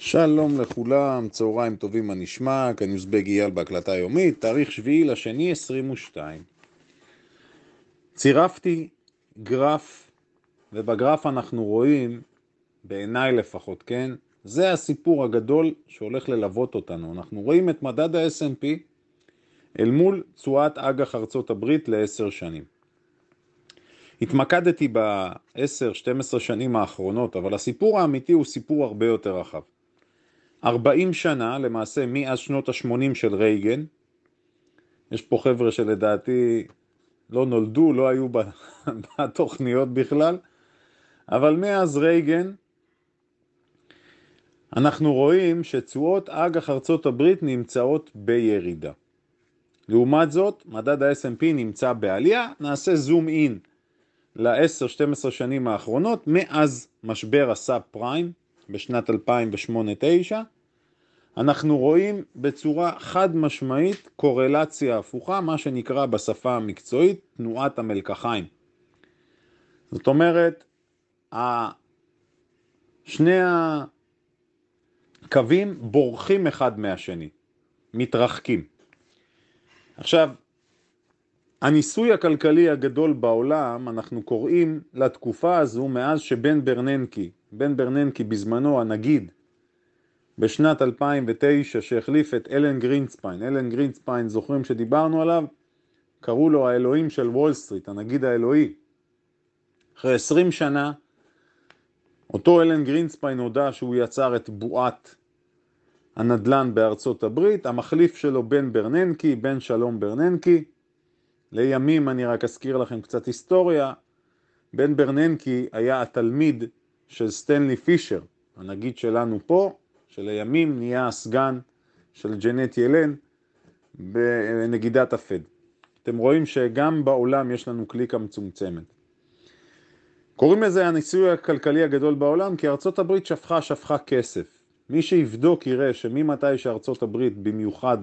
שלום לכולם, צהריים טובים מה נשמע, כאן יוזבג אייל בהקלטה יומית, תאריך שביעי לשני 22. צירפתי גרף, ובגרף אנחנו רואים, בעיניי לפחות, כן? זה הסיפור הגדול שהולך ללוות אותנו. אנחנו רואים את מדד ה snp אל מול תשואת אג"ח ארצות הברית לעשר שנים. התמקדתי ב-10-12 שנים האחרונות, אבל הסיפור האמיתי הוא סיפור הרבה יותר רחב. 40 שנה, למעשה מאז שנות ה-80 של רייגן, יש פה חבר'ה שלדעתי לא נולדו, לא היו בתוכניות בכלל, אבל מאז רייגן אנחנו רואים שתשואות אג"ח ארצות הברית נמצאות בירידה. לעומת זאת, מדד ה-S&P נמצא בעלייה, נעשה זום אין ל-10-12 שנים האחרונות, מאז משבר הסאב פריים בשנת 2008-2009, אנחנו רואים בצורה חד משמעית קורלציה הפוכה, מה שנקרא בשפה המקצועית תנועת המלקחיים. זאת אומרת, שני הקווים בורחים אחד מהשני, מתרחקים. עכשיו, הניסוי הכלכלי הגדול בעולם, אנחנו קוראים לתקופה הזו מאז שבן ברננקי, בן ברננקי בזמנו הנגיד, בשנת 2009 שהחליף את אלן גרינספיין, אלן גרינספיין זוכרים שדיברנו עליו? קראו לו האלוהים של וול סטריט, הנגיד האלוהי. אחרי 20 שנה, אותו אלן גרינספיין הודה שהוא יצר את בועת הנדל"ן בארצות הברית, המחליף שלו בן ברננקי, בן שלום ברננקי. לימים אני רק אזכיר לכם קצת היסטוריה, בן ברננקי היה התלמיד של סטנלי פישר, הנגיד שלנו פה, שלימים נהיה הסגן של ג'נט ילן בנגידת הפד. אתם רואים שגם בעולם יש לנו קליקה מצומצמת. קוראים לזה הניסוי הכלכלי הגדול בעולם כי ארצות הברית שפכה שפכה כסף. מי שיבדוק יראה שממתי שארצות הברית במיוחד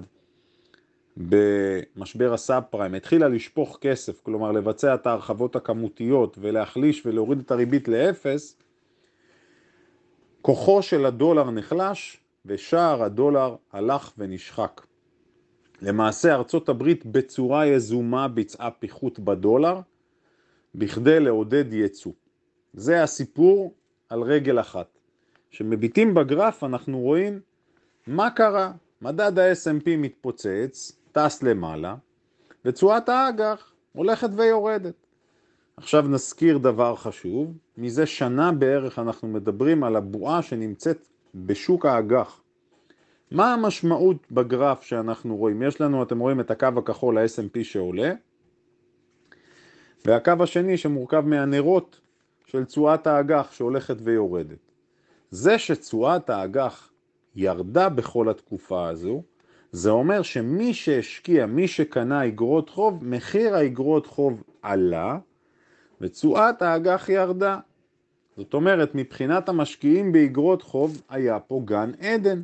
במשבר הסאב פריים התחילה לשפוך כסף, כלומר לבצע את ההרחבות הכמותיות ולהחליש ולהוריד את הריבית לאפס, כוחו של הדולר נחלש ושער הדולר הלך ונשחק. למעשה ארצות הברית בצורה יזומה ביצעה פיחות בדולר בכדי לעודד ייצוא. זה הסיפור על רגל אחת. כשמביטים בגרף אנחנו רואים מה קרה. מדד ה-S&P מתפוצץ, טס למעלה, ותשואת האג"ח הולכת ויורדת. עכשיו נזכיר דבר חשוב, מזה שנה בערך אנחנו מדברים על הבועה שנמצאת בשוק האג"ח. מה המשמעות בגרף שאנחנו רואים? יש לנו, אתם רואים את הקו הכחול, ה-S&P שעולה, והקו השני שמורכב מהנרות של תשואת האג"ח שהולכת ויורדת. זה שתשואת האג"ח ירדה בכל התקופה הזו, זה אומר שמי שהשקיע, מי שקנה אגרות חוב, מחיר האגרות חוב עלה, ותשואת האג"ח ירדה. זאת אומרת, מבחינת המשקיעים באגרות חוב היה פה גן עדן.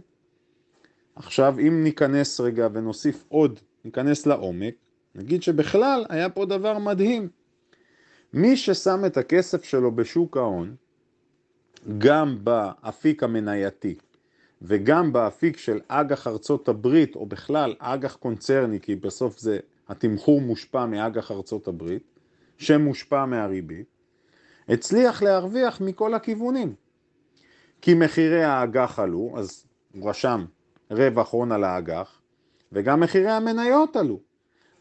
עכשיו, אם ניכנס רגע ונוסיף עוד, ניכנס לעומק, נגיד שבכלל היה פה דבר מדהים. מי ששם את הכסף שלו בשוק ההון, גם באפיק המנייתי וגם באפיק של אג"ח ארצות הברית, או בכלל אג"ח קונצרני, כי בסוף זה, התמחור מושפע מאג"ח ארצות הברית, שמושפע מהריבית, הצליח להרוויח מכל הכיוונים. כי מחירי האג"ח עלו, אז הוא רשם רווח הון על האג"ח, וגם מחירי המניות עלו.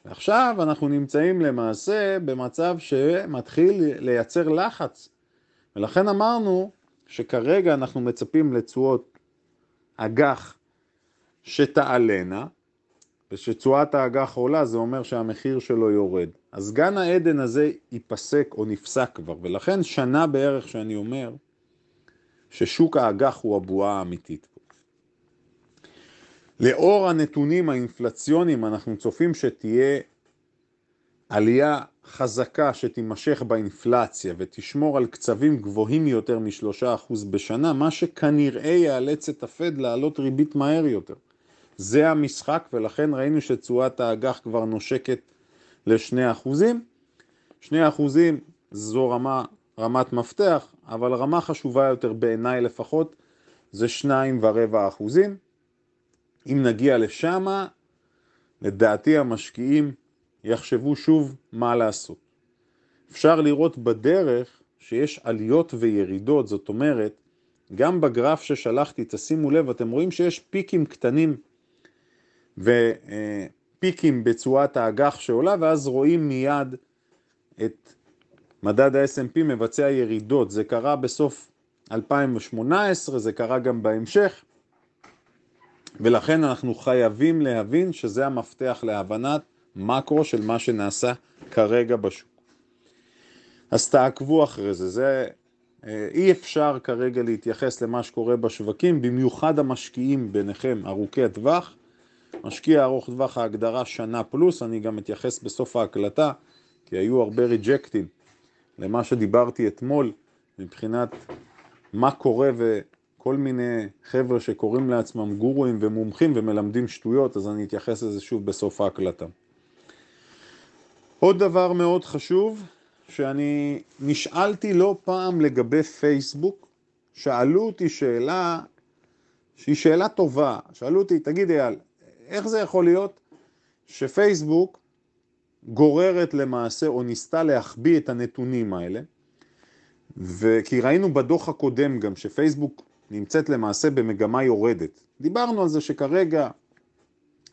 ועכשיו אנחנו נמצאים למעשה במצב שמתחיל לייצר לחץ. ולכן אמרנו שכרגע אנחנו מצפים לתשואות אג"ח שתעלנה, ושתשואת האג"ח עולה זה אומר שהמחיר שלו יורד. אז גן העדן הזה ייפסק או נפסק כבר, ולכן שנה בערך שאני אומר ששוק האג"ח הוא הבועה האמיתית. לאור הנתונים האינפלציוניים אנחנו צופים שתהיה עלייה חזקה שתימשך באינפלציה ותשמור על קצבים גבוהים יותר משלושה אחוז בשנה, מה שכנראה יאלץ את הפד לעלות ריבית מהר יותר. זה המשחק ולכן ראינו שתשואת האג"ח כבר נושקת לשני אחוזים. שני אחוזים זו רמה, רמת מפתח, אבל רמה חשובה יותר בעיניי לפחות, זה שניים ורבע אחוזים. אם נגיע לשם, לדעתי המשקיעים יחשבו שוב מה לעשות. אפשר לראות בדרך שיש עליות וירידות, זאת אומרת, גם בגרף ששלחתי, תשימו לב, אתם רואים שיש פיקים קטנים ופיקים בצורת האג"ח שעולה, ואז רואים מיד את מדד ה-S&P מבצע ירידות. זה קרה בסוף 2018, זה קרה גם בהמשך, ולכן אנחנו חייבים להבין שזה המפתח להבנת מקרו של מה שנעשה כרגע בשוק. אז תעקבו אחרי זה, זה אה, אי אפשר כרגע להתייחס למה שקורה בשווקים, במיוחד המשקיעים ביניכם ארוכי הטווח. משקיע ארוך טווח ההגדרה שנה פלוס, אני גם אתייחס בסוף ההקלטה, כי היו הרבה ריג'קטים למה שדיברתי אתמול מבחינת מה קורה וכל מיני חבר'ה שקוראים לעצמם גורואים ומומחים ומלמדים שטויות, אז אני אתייחס לזה שוב בסוף ההקלטה. עוד דבר מאוד חשוב, שאני נשאלתי לא פעם לגבי פייסבוק, שאלו אותי שאלה שהיא שאלה טובה, שאלו אותי, תגיד אייל, איך זה יכול להיות שפייסבוק גוררת למעשה או ניסתה להחביא את הנתונים האלה, וכי ראינו בדוח הקודם גם שפייסבוק נמצאת למעשה במגמה יורדת. דיברנו על זה שכרגע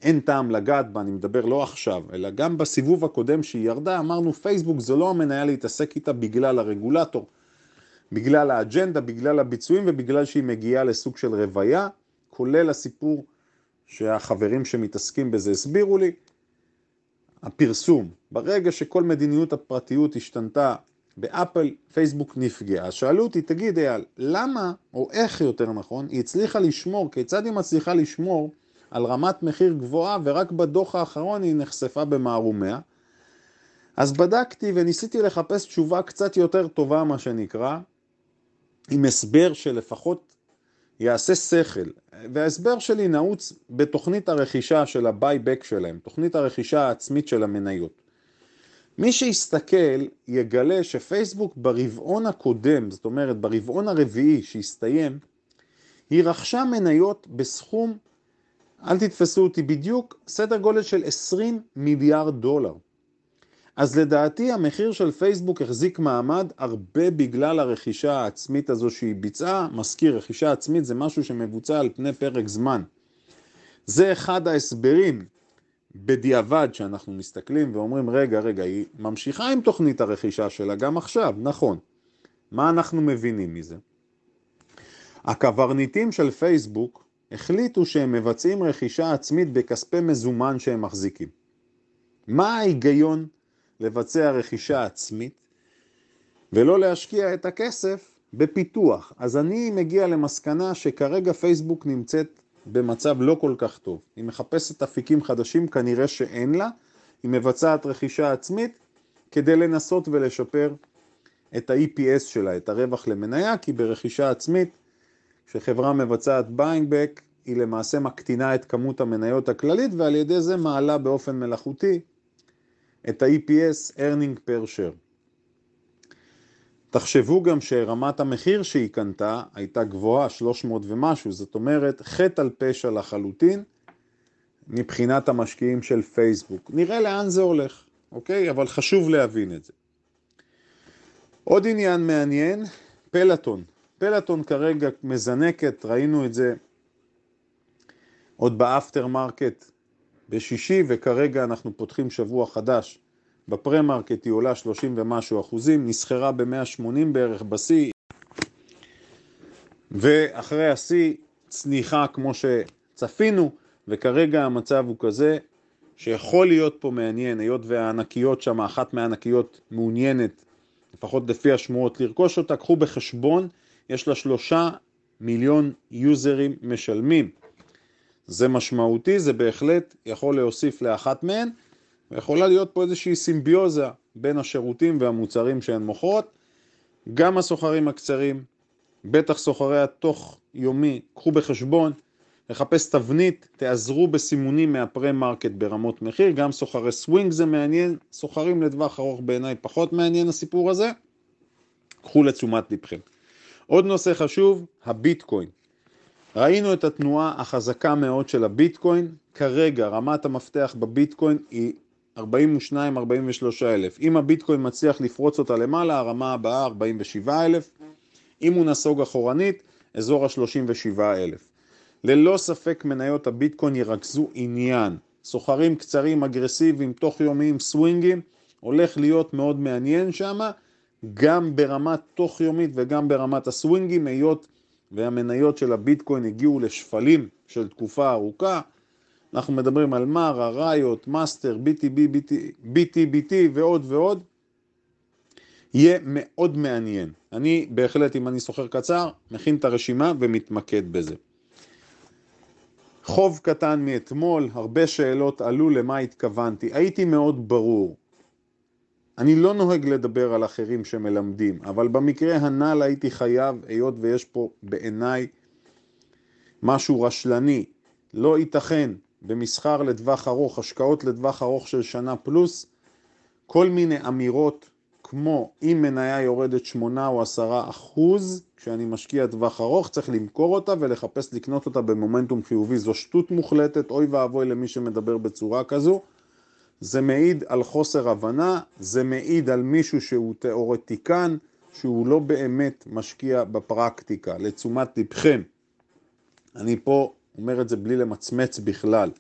אין טעם לגעת בה, אני מדבר לא עכשיו, אלא גם בסיבוב הקודם שהיא ירדה, אמרנו פייסבוק זה לא המניה להתעסק איתה בגלל הרגולטור, בגלל האג'נדה, בגלל הביצועים ובגלל שהיא מגיעה לסוג של רוויה, כולל הסיפור שהחברים שמתעסקים בזה הסבירו לי, הפרסום, ברגע שכל מדיניות הפרטיות השתנתה באפל, פייסבוק נפגעה. שאלו אותי, תגיד אייל, למה, או איך יותר נכון, היא הצליחה לשמור, כיצד היא מצליחה לשמור על רמת מחיר גבוהה, ורק בדוח האחרון היא נחשפה במערומיה. אז בדקתי וניסיתי לחפש תשובה קצת יותר טובה, מה שנקרא, עם הסבר שלפחות יעשה שכל. וההסבר שלי נעוץ בתוכנית הרכישה של ה-buyback שלהם, תוכנית הרכישה העצמית של המניות. מי שיסתכל יגלה שפייסבוק ברבעון הקודם, זאת אומרת ברבעון הרביעי שהסתיים, היא רכשה מניות בסכום אל תתפסו אותי בדיוק, סדר גודל של 20 מיליארד דולר. אז לדעתי המחיר של פייסבוק החזיק מעמד הרבה בגלל הרכישה העצמית הזו שהיא ביצעה. מזכיר, רכישה עצמית זה משהו שמבוצע על פני פרק זמן. זה אחד ההסברים בדיעבד שאנחנו מסתכלים ואומרים, רגע, רגע, היא ממשיכה עם תוכנית הרכישה שלה גם עכשיו, נכון. מה אנחנו מבינים מזה? הקברניטים של פייסבוק החליטו שהם מבצעים רכישה עצמית בכספי מזומן שהם מחזיקים. מה ההיגיון לבצע רכישה עצמית ולא להשקיע את הכסף בפיתוח? אז אני מגיע למסקנה שכרגע פייסבוק נמצאת במצב לא כל כך טוב. היא מחפשת אפיקים חדשים, כנראה שאין לה. היא מבצעת רכישה עצמית כדי לנסות ולשפר את ה-EPS שלה, את הרווח למניה, כי ברכישה עצמית כשחברה מבצעת buying back, היא למעשה מקטינה את כמות המניות הכללית ועל ידי זה מעלה באופן מלאכותי את ה-EPS, earning per share. תחשבו גם שרמת המחיר שהיא קנתה הייתה גבוהה, 300 ומשהו, זאת אומרת חטא על פשע לחלוטין מבחינת המשקיעים של פייסבוק. נראה לאן זה הולך, אוקיי? אבל חשוב להבין את זה. עוד עניין מעניין, פלוטון. פלוטון כרגע מזנקת, ראינו את זה עוד ב after market בשישי, וכרגע אנחנו פותחים שבוע חדש. ב pre market היא עולה 30 ומשהו אחוזים, נסחרה ב-180 בערך בשיא, ואחרי השיא צניחה כמו שצפינו, וכרגע המצב הוא כזה שיכול להיות פה מעניין, היות והענקיות שם, אחת מהענקיות מעוניינת, לפחות לפי השמועות, לרכוש אותה, קחו בחשבון יש לה שלושה מיליון יוזרים משלמים. זה משמעותי, זה בהחלט יכול להוסיף לאחת מהן, ויכולה להיות פה איזושהי סימביוזה בין השירותים והמוצרים שהן מוכרות. גם הסוחרים הקצרים, בטח סוחרי התוך יומי, קחו בחשבון, לחפש תבנית, תעזרו בסימונים מה pre market ברמות מחיר, גם סוחרי סווינג זה מעניין, סוחרים לטווח ארוך בעיניי פחות מעניין הסיפור הזה, קחו לתשומת לבכם. עוד נושא חשוב, הביטקוין. ראינו את התנועה החזקה מאוד של הביטקוין, כרגע רמת המפתח בביטקוין היא 42-43 אלף. אם הביטקוין מצליח לפרוץ אותה למעלה, הרמה הבאה 47 אלף. אם הוא נסוג אחורנית, אזור ה-37 אלף. ללא ספק מניות הביטקוין ירכזו עניין. סוחרים קצרים, אגרסיביים, תוך יומיים, סווינגים, הולך להיות מאוד מעניין שם, גם ברמת תוך יומית וגם ברמת הסווינגים, היות והמניות של הביטקוין הגיעו לשפלים של תקופה ארוכה. אנחנו מדברים על מרה, ריוט, מאסטר, BTB, BT, BT, ועוד ועוד. יהיה מאוד מעניין. אני בהחלט, אם אני סוחר קצר, מכין את הרשימה ומתמקד בזה. חוב קטן מאתמול, הרבה שאלות עלו למה התכוונתי. הייתי מאוד ברור. אני לא נוהג לדבר על אחרים שמלמדים, אבל במקרה הנ"ל הייתי חייב, היות ויש פה בעיניי משהו רשלני. לא ייתכן במסחר לטווח ארוך, השקעות לטווח ארוך של שנה פלוס, כל מיני אמירות כמו אם מניה יורדת 8 או 10 אחוז, כשאני משקיע טווח ארוך צריך למכור אותה ולחפש לקנות אותה במומנטום חיובי. זו שטות מוחלטת, אוי ואבוי למי שמדבר בצורה כזו. זה מעיד על חוסר הבנה, זה מעיד על מישהו שהוא תיאורטיקן, שהוא לא באמת משקיע בפרקטיקה. לתשומת לבכם, אני פה אומר את זה בלי למצמץ בכלל.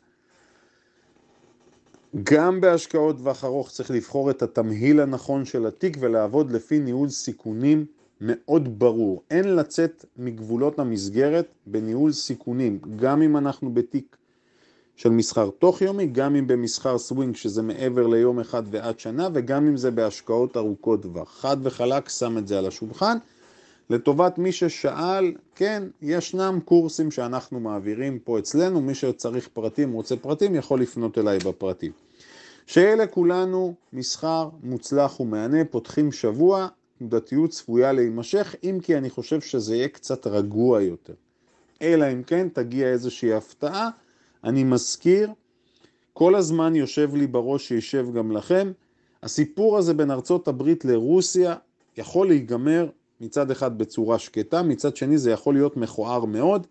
גם בהשקעות טווח ארוך צריך לבחור את התמהיל הנכון של התיק ולעבוד לפי ניהול סיכונים מאוד ברור. אין לצאת מגבולות המסגרת בניהול סיכונים, גם אם אנחנו בתיק של מסחר תוך יומי, גם אם במסחר סווינג שזה מעבר ליום אחד ועד שנה, וגם אם זה בהשקעות ארוכות טווח. חד וחלק שם את זה על השולחן. לטובת מי ששאל, כן, ישנם קורסים שאנחנו מעבירים פה אצלנו, מי שצריך פרטים, רוצה פרטים, יכול לפנות אליי בפרטים. שיהיה לכולנו מסחר מוצלח ומהנה, פותחים שבוע, תנודתיות צפויה להימשך, אם כי אני חושב שזה יהיה קצת רגוע יותר. אלא אם כן תגיע איזושהי הפתעה, אני מזכיר, כל הזמן יושב לי בראש שישב גם לכם, הסיפור הזה בין ארצות הברית לרוסיה יכול להיגמר מצד אחד בצורה שקטה, מצד שני זה יכול להיות מכוער מאוד.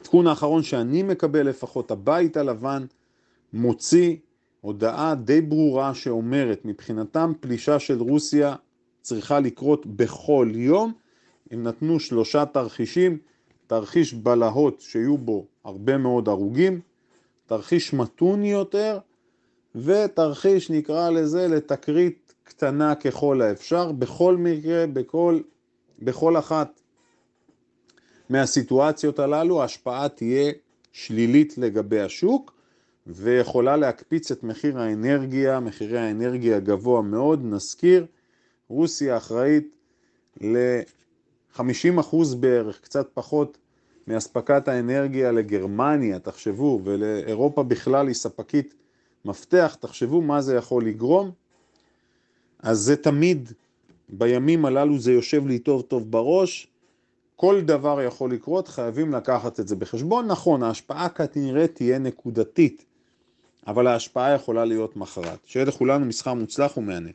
התיקון האחרון שאני מקבל לפחות, הבית הלבן מוציא הודעה די ברורה שאומרת מבחינתם פלישה של רוסיה צריכה לקרות בכל יום. הם נתנו שלושה תרחישים, תרחיש בלהות שיהיו בו הרבה מאוד הרוגים, תרחיש מתון יותר ותרחיש נקרא לזה לתקרית קטנה ככל האפשר, בכל מקרה, בכל, בכל אחת מהסיטואציות הללו ההשפעה תהיה שלילית לגבי השוק ויכולה להקפיץ את מחיר האנרגיה, מחירי האנרגיה גבוה מאוד, נזכיר, רוסיה אחראית ל-50% בערך, קצת פחות מאספקת האנרגיה לגרמניה, תחשבו, ולאירופה בכלל היא ספקית מפתח, תחשבו מה זה יכול לגרום. אז זה תמיד, בימים הללו זה יושב לי טוב טוב בראש, כל דבר יכול לקרות, חייבים לקחת את זה בחשבון. נכון, ההשפעה כנראה תהיה נקודתית, אבל ההשפעה יכולה להיות מכרעת. שיהיה לכולנו מסחר מוצלח ומהנה.